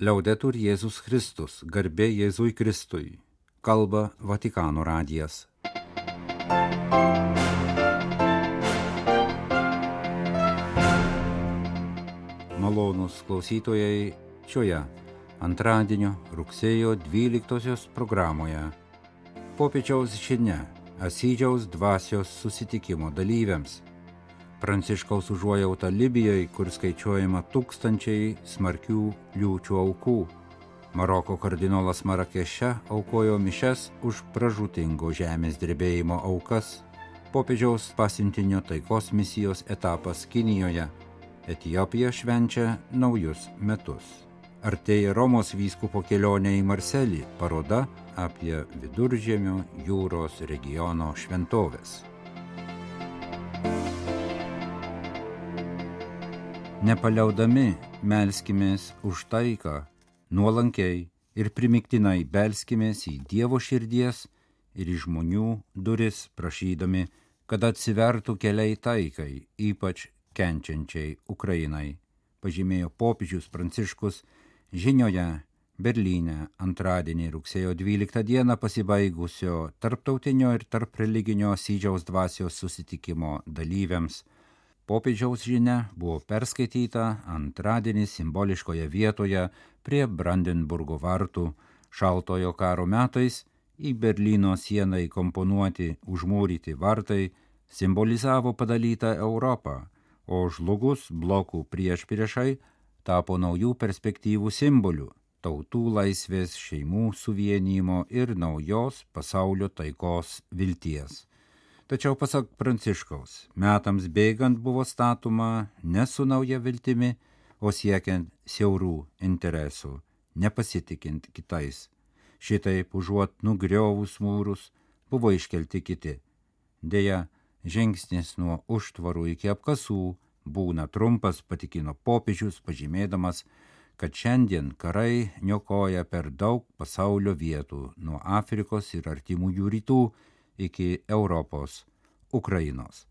Liaudetur Jėzus Kristus, garbė Jėzui Kristui, kalba Vatikano radijas. Malonus klausytojai šioje antradienio rugsėjo 12 programoje. Popiečiaus žinia Asydžiaus dvasios susitikimo dalyviams. Pranciškaus užuojauta Libijoje, kur skaičiuojama tūkstančiai smarkių liūčių aukų. Maroko kardinolas Marakeše aukojo mišes už pražutingo žemės drebėjimo aukas. Popiežiaus pasintinio taikos misijos etapas Kinijoje. Etijopija švenčia naujus metus. Artėja Romos vyskupo kelionė į Marselį paroda apie viduržėmio jūros regiono šventovės. Nepaliaudami melskimės už taiką, nuolankiai ir primiktinai belskimės į Dievo širdies ir į žmonių duris prašydami, kad atsivertų keliai taikai, ypač kenčiančiai Ukrainai, pažymėjo popiežius Pranciškus žinioje Berlyne antradienį rugsėjo 12 dieną pasibaigusio tarptautinio ir tarp religinio Sydžiaus dvasios susitikimo dalyviams. Popiežiaus žinia buvo perskaityta antradienį simboliškoje vietoje prie Brandenburgo vartų šaltojo karo metais į Berlyno sieną įkomponuoti užmūryti vartai simbolizavo padalytą Europą, o žlugus blokų prieš priešai tapo naujų perspektyvų simboliu tautų laisvės, šeimų suvienijimo ir naujos pasaulio taikos vilties. Tačiau pasak Pranciškaus, metams bėgant buvo statoma ne su nauja viltimi, o siekiant siaurų interesų, nepasitikint kitais. Šitaip užuot nugriovus mūrus buvo iškelti kiti. Deja, žingsnis nuo užtvarų iki apkasų būna trumpas, patikino popiežius, pažymėdamas, kad šiandien karai niokoja per daug pasaulio vietų, nuo Afrikos ir artimųjų rytų iki Europos, Ukrainos.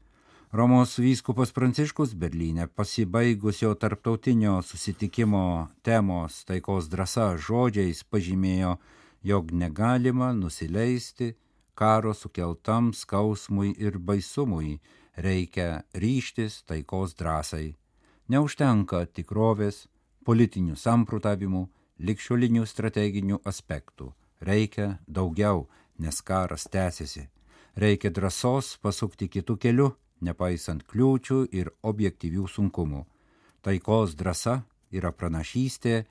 Romos vyskupas Pranciškus Berlyne pasibaigusio tarptautinio susitikimo temos taikos drąsa žodžiais pažymėjo, jog negalima nusileisti karo sukeltam skausmui ir baisumui, reikia ryštis taikos drąsai. Neužtenka tikrovės, politinių samprotavimų, likščiolinių strateginių aspektų. Reikia daugiau, nes karas tęsiasi. Reikia drąsos pasukti kitų kelių, nepaisant kliūčių ir objektyvių sunkumų. Taikos drąsa yra pranašystė,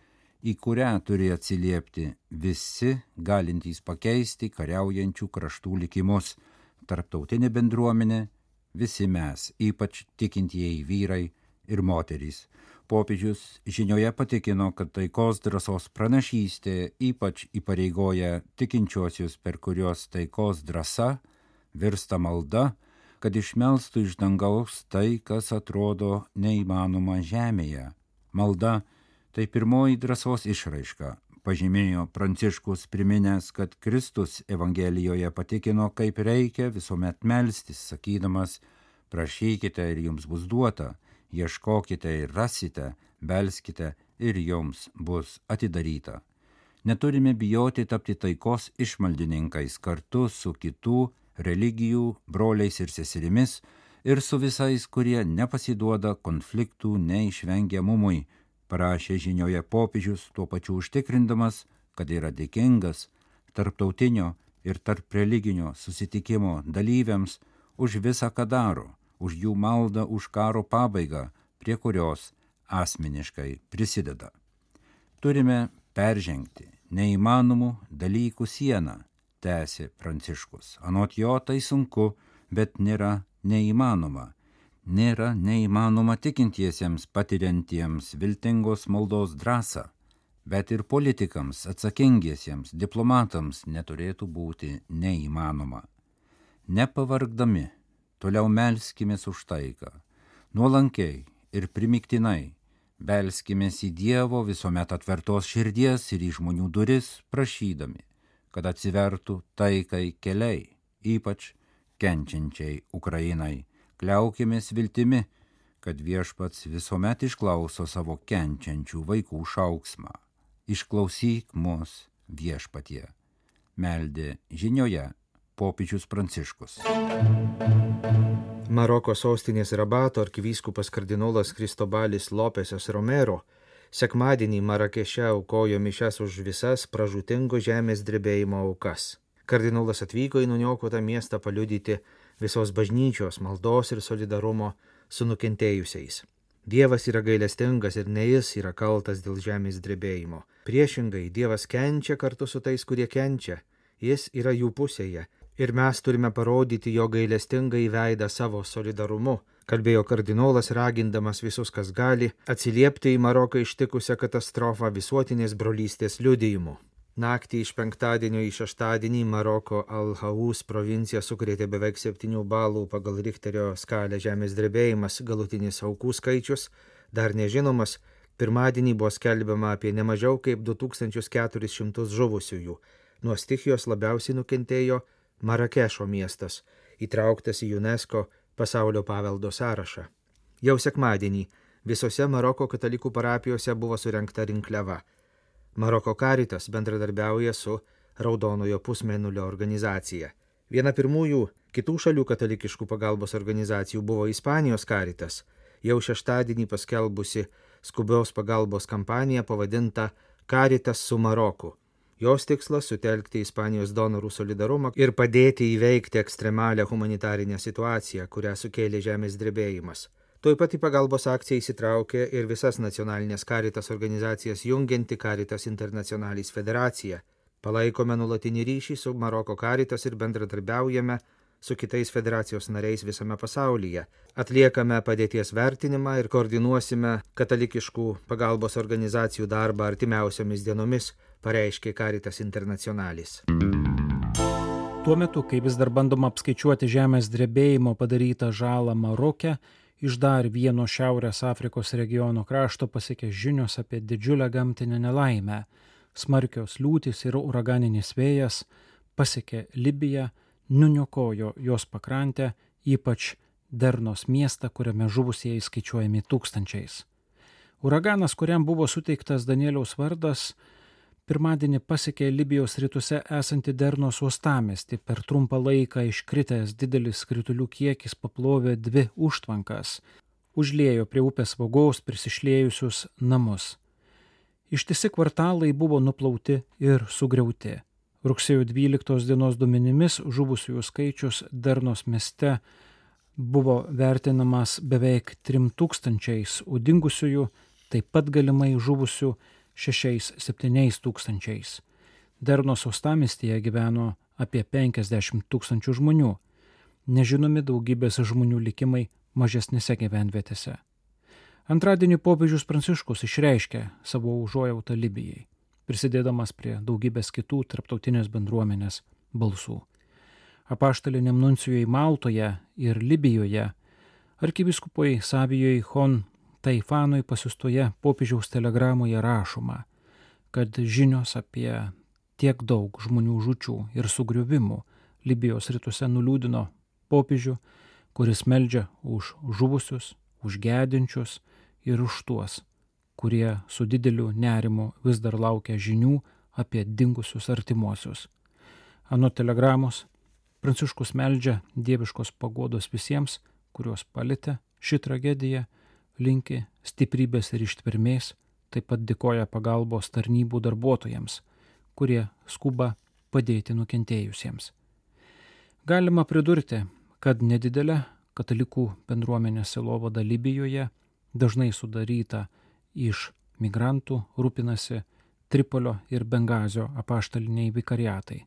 į kurią turi atsiliepti visi galintys pakeisti kariaujančių kraštų likimus - tarptautinė bendruomenė, visi mes, ypač tikintieji vyrai ir moterys. Popiežius žinioje patikino, kad taikos drąsos pranašystė ypač įpareigoja tikinčiuosius, per kuriuos taikos drąsa virsta malda, kad išmelstų iš dangaus tai, kas atrodo neįmanoma žemėje. Malda tai pirmoji drąsos išraiška, pažymėjo Pranciškus priminęs, kad Kristus Evangelijoje patikino, kaip reikia visuomet melstis, sakydamas, prašykite ir jums bus duota, ieškokite ir rasite, belskite ir jums bus atidaryta. Neturime bijoti tapti taikos išmaldininkais kartu su kitų religijų broliais ir seserimis ir su visais, kurie nepasiduoda konfliktų neišvengiamumui, parašė žinioje popiežius, tuo pačiu užtikrindamas, kad yra dėkingas tarptautinio ir tarp religinio susitikimo dalyviams už visą, ką daro, už jų maldą už karo pabaigą, prie kurios asmeniškai prisideda. Turime peržengti neįmanomų dalykų sieną, tęsė Pranciškus. Anot jo tai sunku, bet nėra neįmanoma. Nėra neįmanoma tikintiesiems patiriantiems viltingos maldos drąsą, bet ir politikams atsakingiesiems diplomatams neturėtų būti neįmanoma. Nepavargdami, toliau melskimės už taiką, nuolankiai ir primiktinai, belskimės į Dievo visuomet atvertos širdies ir į žmonių duris, prašydami, kad atsivertų taikai keliai, ypač kenčiančiai Ukrainai. Kliaukimės viltimi, kad viešpats visuomet išklauso savo kenčiančių vaikų šauksmą. išklausyk mus viešpatie. Meldė žinioje popiežius Pranciškus. Maroko sostinės Rabato arkivyskupas kardinolas Kristobalis Lopesas Romero sekmadienį Marakeše aukojo mišes už visas pražutingo žemės drebėjimo aukas. Kardinolas atvyko į nuniokotą miestą paliudyti visos bažnyčios maldos ir solidarumo su nukentėjusiais. Dievas yra gailestingas ir ne jis yra kaltas dėl žemės drebėjimo. Priešingai, Dievas kenčia kartu su tais, kurie kenčia. Jis yra jų pusėje ir mes turime parodyti jo gailestingą įveidą savo solidarumu, kalbėjo kardinolas ragindamas visus, kas gali, atsiliepti į Maroką ištikusią katastrofą visuotinės brolystės liudijimu. Naktį iš penktadienio į šeštadienį Maroko Al-Haus provincija sukrėtė beveik 7 balų pagal Richterio skalę žemės drebėjimas, galutinis aukų skaičius dar nežinomas, pirmadienį buvo skelbiama apie nemažiau kaip 2400 žuvusiųjų. Nuo stichijos labiausiai nukentėjo Marakešo miestas, įtrauktas į UNESCO pasaulio paveldo sąrašą. Jau sekmadienį visose Maroko katalikų parapijose buvo surinkta rinkliava. Maroko karitas bendradarbiauja su Raudonojo pusmenulio organizacija. Viena pirmųjų kitų šalių katalikiškų pagalbos organizacijų buvo Ispanijos karitas, jau šeštadienį paskelbusi skubios pagalbos kampaniją pavadintą Karitas su Maroku. Jos tikslas - sutelkti Ispanijos donorų solidarumą ir padėti įveikti ekstremalią humanitarinę situaciją, kurią sukėlė žemės drebėjimas. Tuoj pat į pagalbos akciją įsitraukė ir visas nacionalinės karitas organizacijas jungianti Karitas Internacionalis federacija. Palaikome nulatinį ryšį su Maroko karitas ir bendradarbiaujame su kitais federacijos nariais visame pasaulyje. Atliekame padėties vertinimą ir koordinuosime katalikiškų pagalbos organizacijų darbą artimiausiomis dienomis, pareiškė Karitas Internacionalis. Tuo metu, kai vis dar bandoma apskaičiuoti žemės drebėjimo padarytą žalą Maroke, iš dar vieno Šiaurės Afrikos regiono krašto pasiekė žinios apie didžiulę gamtinę nelaimę. Smarkios liūtis ir uraganinis vėjas pasiekė Libiją, nuniokojo jos pakrantę, ypač Dernos miestą, kuriame žuvusieji skaičiuojami tūkstančiais. Uraganas, kuriam buvo suteiktas Danieliaus vardas, pirmadienį pasiekė Libijos rytuose esantį Dernos uostamestį. Per trumpą laiką iškritęs didelis kritulių kiekis paplovė dvi užtvankas, užliejo prie upės vagos prisišlėjusius namus. Ištisi kvartalai buvo nuplauti ir sugriauti. Rugsėjo 12 dienos duomenimis žuvusiųjų skaičius Dernos mieste buvo vertinamas beveik 3000, o dingusiųjų taip pat galimai žuvusių 6-7 tūkstančiais. Dernos uostamistėje gyveno apie 50 tūkstančių žmonių. Nežinomi daugybės žmonių likimai mažesnėse gyvenvietėse. Antradienį popiežius Pranciškus išreiškė savo užuojautą Libijai, prisidėdamas prie daugybės kitų tarptautinės bendruomenės balsų. Apaštaliniam nuncijoje Maltoje ir Libijoje arkiviskupui Savijoj Hon Taifanui pasiustoje popiežiaus telegramoje rašoma, kad žinios apie tiek daug žmonių žučių ir sugriuvimų Libijos rytuose nuliūdino popiežių, kuris meldžia už žuvusius, už gedinčius ir už tuos, kurie su dideliu nerimu vis dar laukia žinių apie dingusius artimuosius. Anu telegramos Pranciškus meldžia dieviškos pagodos visiems, kuriuos palėtė ši tragedija linki stiprybės ir ištvermės, taip pat dėkoja pagalbos tarnybų darbuotojams, kurie skuba padėti nukentėjusiems. Galima pridurti, kad nedidelė katalikų bendruomenės silovada Libijoje, dažnai sudaryta iš migrantų, rūpinasi Tripolio ir Bengazio apaštaliniai vikariatai,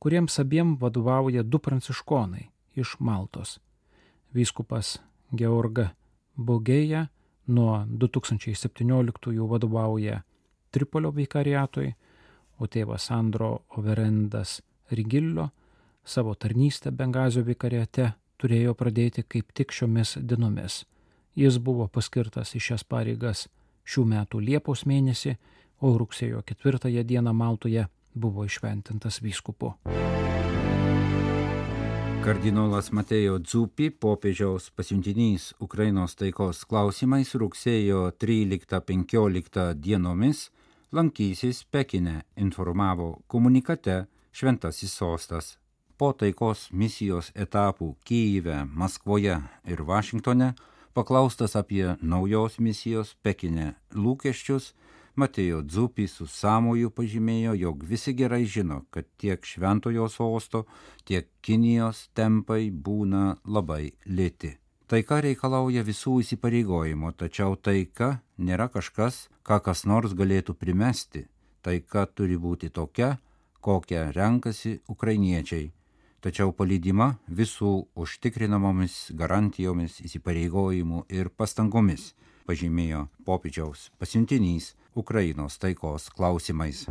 kuriems abiem vadovauja du pranciškonai iš Maltos - vyskupas Georga Bogėja nuo 2017 vadovauja Tripolio vikariatui, o tėvas Sandro Overendas Rigillo savo tarnystę Bengazio vikariate turėjo pradėti kaip tik šiomis dienomis. Jis buvo paskirtas į šias pareigas šių metų Liepos mėnesį, o rugsėjo ketvirtąją dieną Maltoje buvo išventintas vyskupu. Kardinolas Matėjo Dzupi, popiežiaus pasiuntinys Ukrainos taikos klausimais rugsėjo 13-15 dienomis lankysis Pekine, informavo komunikate Šventasis sostas. Po taikos misijos etapų Kyjive, Maskvoje ir Vašingtone paklaustas apie naujos misijos Pekine lūkesčius, Matėjo Dzupį su Samoju pažymėjo, jog visi gerai žino, kad tiek šventojo sosto, tiek Kinijos tempai būna labai lėti. Taika reikalauja visų įsipareigojimo, tačiau taika nėra kažkas, ką kas nors galėtų primesti. Taika turi būti tokia, kokią renkasi ukrainiečiai, tačiau palydima visų užtikrinamomis garantijomis, įsipareigojimų ir pastangomis, pažymėjo popiežiaus pasiuntinys Ukrainos taikos klausimais.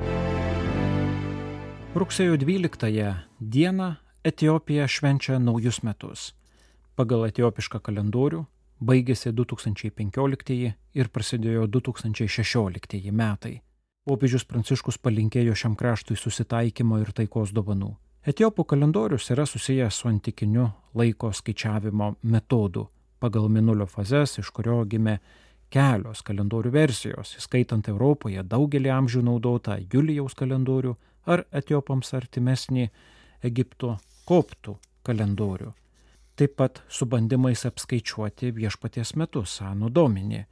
Rugsėjo 12 dieną Etijopija švenčia naujus metus. Pagal etiopišką kalendorių baigėsi 2015 ir prasidėjo 2016 metai. Popiežius Pranciškus palinkėjo šiam kraštui susitaikymo ir taikos dovanų. Etiopų kalendorius yra susijęs su antikiniu laiko skaičiavimo metodu, pagal minulio fazes, iš kurio gimė kelios kalendorių versijos, įskaitant Europoje daugelį amžių naudotą Julijaus kalendorių ar etiopams artimesnį Egipto koptų kalendorių. Taip pat su bandymais apskaičiuoti viešpaties metus, Anu Dominį,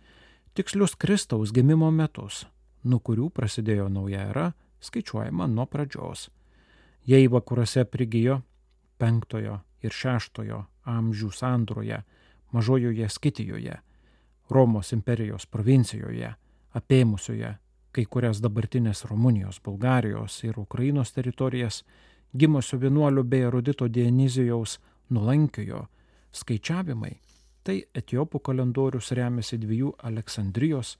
tikslius Kristaus gimimo metus, nuo kurių prasidėjo nauja era, skaičiuojama nuo pradžios. Jei vakaruose prigijo penktojo ir šeštojo amžių sandroje, mažojoje Skitijoje, Romos imperijos provincijoje, apėmusioje kai kurias dabartinės Rumunijos, Bulgarijos ir Ukrainos teritorijas, gimusio vienuolio bei erudito Dionizijaus nulankiojo skaičiavimai, tai etiopų kalendorius remiasi dviejų Aleksandrijos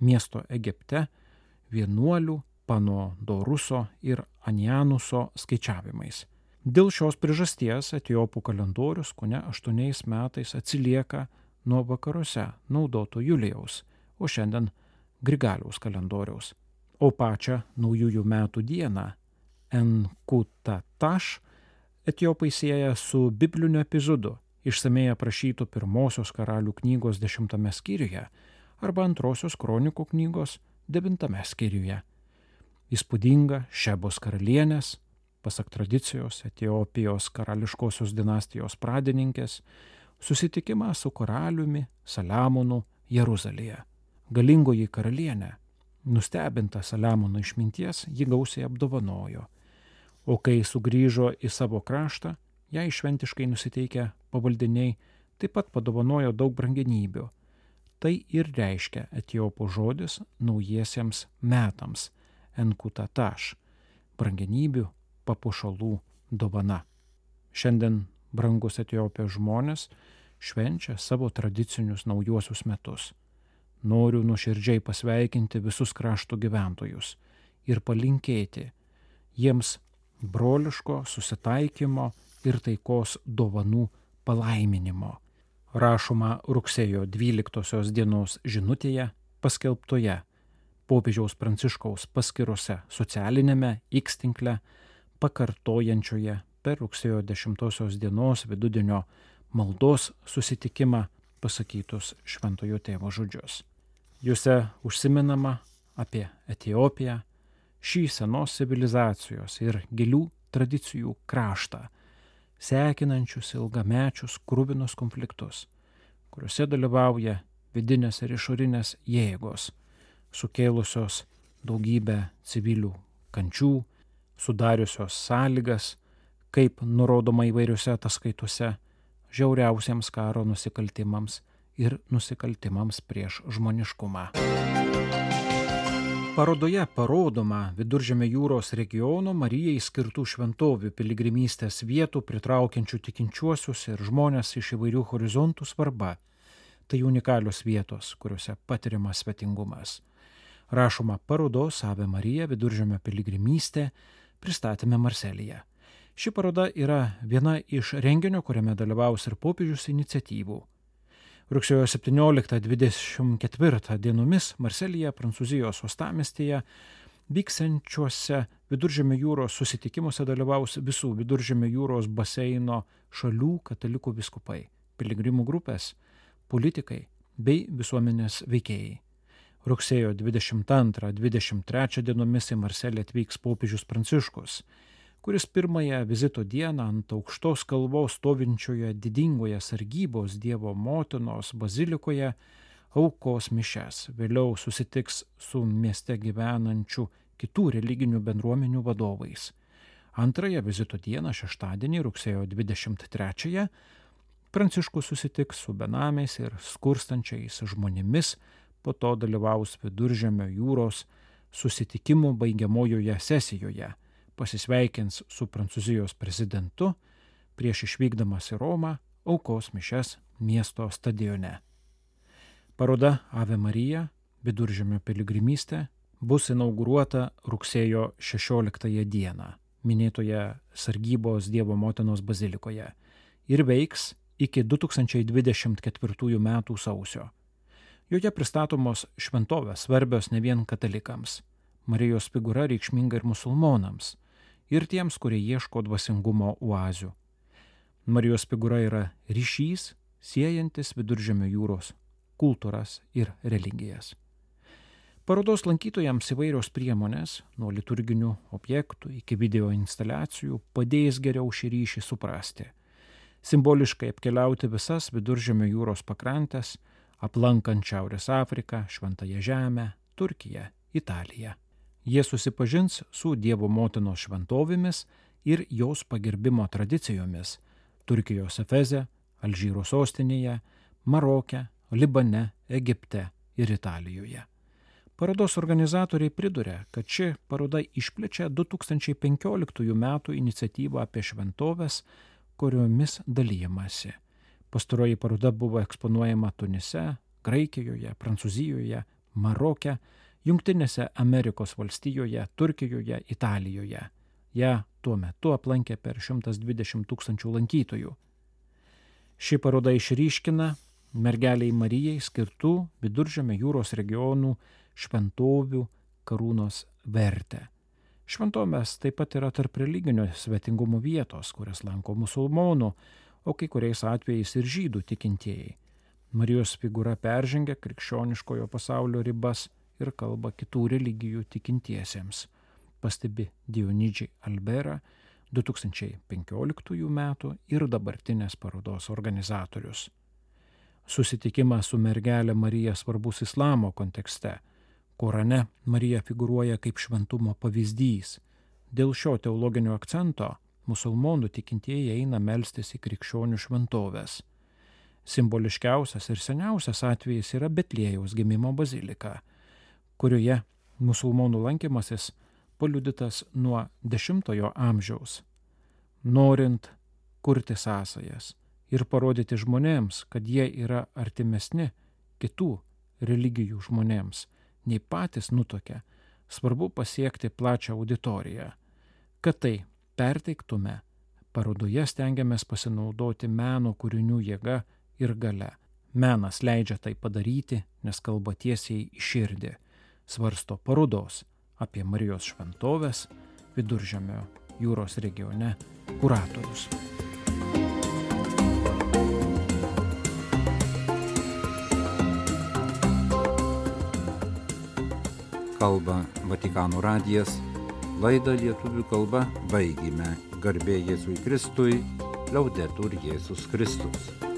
miesto Egipte vienuolių Panodoruso ir Anianuso skaičiavimais. Dėl šios priežasties etiopų kalendorius kone aštuoniais metais atsilieka nuo vakaruose naudoto Julijaus, o šiandien Grigaliaus kalendoriaus. O pačią naujųjų metų dieną Enkutataš etiopai sieja su bibliniu epizodu, išsamei aprašytu pirmosios karalių knygos dešimtame skyriuje arba antrosios kronikų knygos devintame skyriuje. Įspūdinga Šebos karalienės, pasak tradicijos, Etiopijos karališkosios dinastijos pradininkės, susitikimą su karaliumi Saliamonu Jeruzalėje. Galingoji karalienė, nustebinta Saliamono išminties, jį gausiai apdovanojo, o kai sugrįžo į savo kraštą, jai šventiškai nusiteikę pavaldiniai taip pat padovanojo daug brangenybių. Tai ir reiškia etiopo žodis naujiesiems metams - enkutataš - brangenybių papušalų dovana. Šiandien brangus Etiopijos žmonės švenčia savo tradicinius naujuosius metus. Noriu nuoširdžiai pasveikinti visus krašto gyventojus ir palinkėti jiems broliško susitaikymo ir taikos dovanų palaiminimo. Rašoma rugsėjo 12 dienos žinutėje paskelbtoje popiežiaus pranciškaus paskiruose socialinėme X tinkle pakartojančioje per rugsėjo 10 dienos vidudienio maldos susitikimą pasakytus šventojo tėvo žodžius. Juose užsiminama apie Etiopiją, šį senos civilizacijos ir gilių tradicijų kraštą, sekinančius ilgamečius krūvinus konfliktus, kuriuose dalyvauja vidinės ir išorinės jėgos, sukėlusios daugybę civilių kančių, sudariusios sąlygas kaip nurodoma įvairiuose ataskaituose, žiauriausiems karo nusikaltimams ir nusikaltimams prieš žmoniškumą. Parodoje parodoma Viduržėmio jūros regiono Marijai skirtų šventovių piligrimystės vietų pritraukiančių tikinčiuosius ir žmonės iš įvairių horizontų svarba. Tai unikalios vietos, kuriuose patiriamas svetingumas. Rašoma parodos Ave Marija Viduržėmio piligrimystė pristatėme Marselyje. Ši paroda yra viena iš renginio, kuriame dalyvaus ir popiežius iniciatyvų. Rugsėjo 17-24 dienomis Marselyje, Prancūzijos uostamiestyje, vyksiančiuose Viduržėmio jūros susitikimuose dalyvaus visų Viduržėmio jūros baseino šalių katalikų viskupai, piligrimų grupės, politikai bei visuomenės veikėjai. Rugsėjo 22-23 dienomis į Marselį atvyks popiežius Pranciškus, kuris pirmąją vizito dieną ant aukštos kalvos stovinčioje didingoje sargybos Dievo motinos bazilikoje aukos mišes, vėliau susitiks su mieste gyvenančių kitų religinių bendruomenių vadovais. Antrąją vizito dieną, šeštadienį, rugsėjo 23-ąją, Pranciškus susitiks su benamiais ir skurstančiais žmonėmis, po to dalyvaus viduržėmio jūros susitikimų baigiamojoje sesijoje, pasisveikins su Prancūzijos prezidentu, prieš išvykdamas į Romą aukos mišes miesto stadione. Paroda Ave Marija viduržėmio piligrimystė bus inauguruota rugsėjo 16 dieną minėtoje sargybos Dievo motinos bazilikoje ir veiks iki 2024 m. sausio. Joje pristatomos šventovės svarbios ne vien katalikams. Marijos figūra reikšminga ir musulmonams, ir tiems, kurie ieško dvasingumo oazių. Marijos figūra yra ryšys, siejantis viduržėmio jūros kultūras ir religijas. Parodos lankytojams įvairios priemonės, nuo liturginių objektų iki video instaliacijų, padės geriau šį ryšį suprasti. Simboliškai apkeliauti visas viduržėmio jūros pakrantės, aplankant Šiaurės Afriką, Šventąją Žemę, Turkiją, Italiją. Jie susipažins su Dievo motinos šventovėmis ir jos pagerbimo tradicijomis Turkijos Efeze, Alžyro sostinėje, Maroke, Libane, Egipte ir Italijoje. Parodos organizatoriai priduria, kad ši paroda išplečia 2015 m. iniciatyvą apie šventovės, kuriomis dalyjamasi. Pastaroji paroda buvo eksponuojama Tunise, Graikijoje, Prancūzijoje, Maroke, Junktinėse Amerikos valstijoje, Turkijoje, Italijoje. Ja tuo metu aplankė per 120 tūkstančių lankytojų. Ši paroda išryškina mergeliai Marijai skirtų viduržėmio jūros regionų šventovių karūnos vertę. Šventomės taip pat yra tarp religinio svetingumo vietos, kurias lanko musulmonų, o kai kuriais atvejais ir žydų tikintieji. Marijos figūra peržengia krikščioniškojo pasaulio ribas ir kalba kitų religijų tikintiesiems, pastebi Dionydžiai Albera 2015 m. ir dabartinės parodos organizatorius. Susitikimas su mergelė Marija svarbus islamo kontekste Korane Marija figuruoja kaip šventumo pavyzdys. Dėl šio teologinio akcento musulmonų tikintieji eina melstis į krikščionių šventovės. Simboliškiausias ir seniausias atvejis yra Betlėjaus gimimo bazilika, kurioje musulmonų lankymasis paliudytas nuo X amžiaus. Norint kurti sąsajas ir parodyti žmonėms, kad jie yra artimesni kitų religijų žmonėms, nei patys nutokia, svarbu pasiekti plačią auditoriją. Kad tai perteiktume, parodoje stengiamės pasinaudoti meno kūrinių jėga ir gale. Menas leidžia tai padaryti, nes kalba tiesiai į širdį, svarsto parodos apie Marijos šventovės viduržemio jūros regione kuratorius. kalba Vatikano radijas. Laidą lietuvių kalba baigime. Garbė Jėzui Kristui, liaudetur Jėzus Kristus.